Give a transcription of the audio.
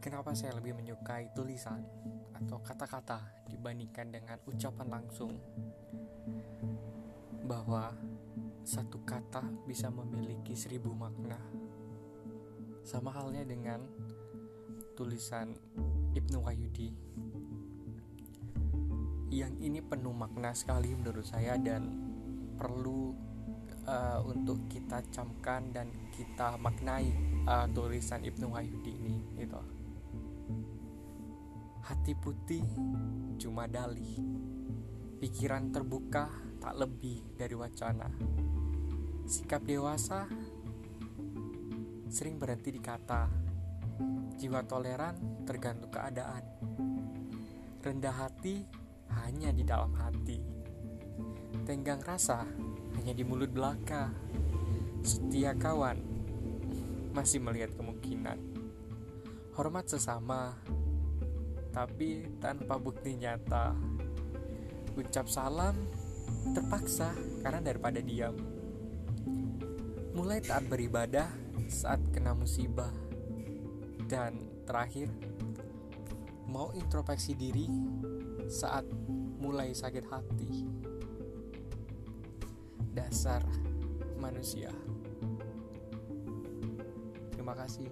kenapa saya lebih menyukai tulisan atau kata-kata dibandingkan dengan ucapan langsung? Bahwa satu kata bisa memiliki seribu makna. Sama halnya dengan tulisan Ibnu Wahyudi. Yang ini penuh makna sekali menurut saya dan perlu uh, untuk kita camkan dan kita maknai uh, tulisan Ibnu Wahyudi ini gitu hati putih cuma dalih. Pikiran terbuka tak lebih dari wacana. Sikap dewasa sering berhenti di kata. Jiwa toleran tergantung keadaan. Rendah hati hanya di dalam hati. Tenggang rasa hanya di mulut belaka. Setia kawan masih melihat kemungkinan. Hormat sesama tapi tanpa bukti nyata ucap salam terpaksa karena daripada diam. Mulai taat beribadah saat kena musibah. Dan terakhir mau introspeksi diri saat mulai sakit hati. Dasar manusia. Terima kasih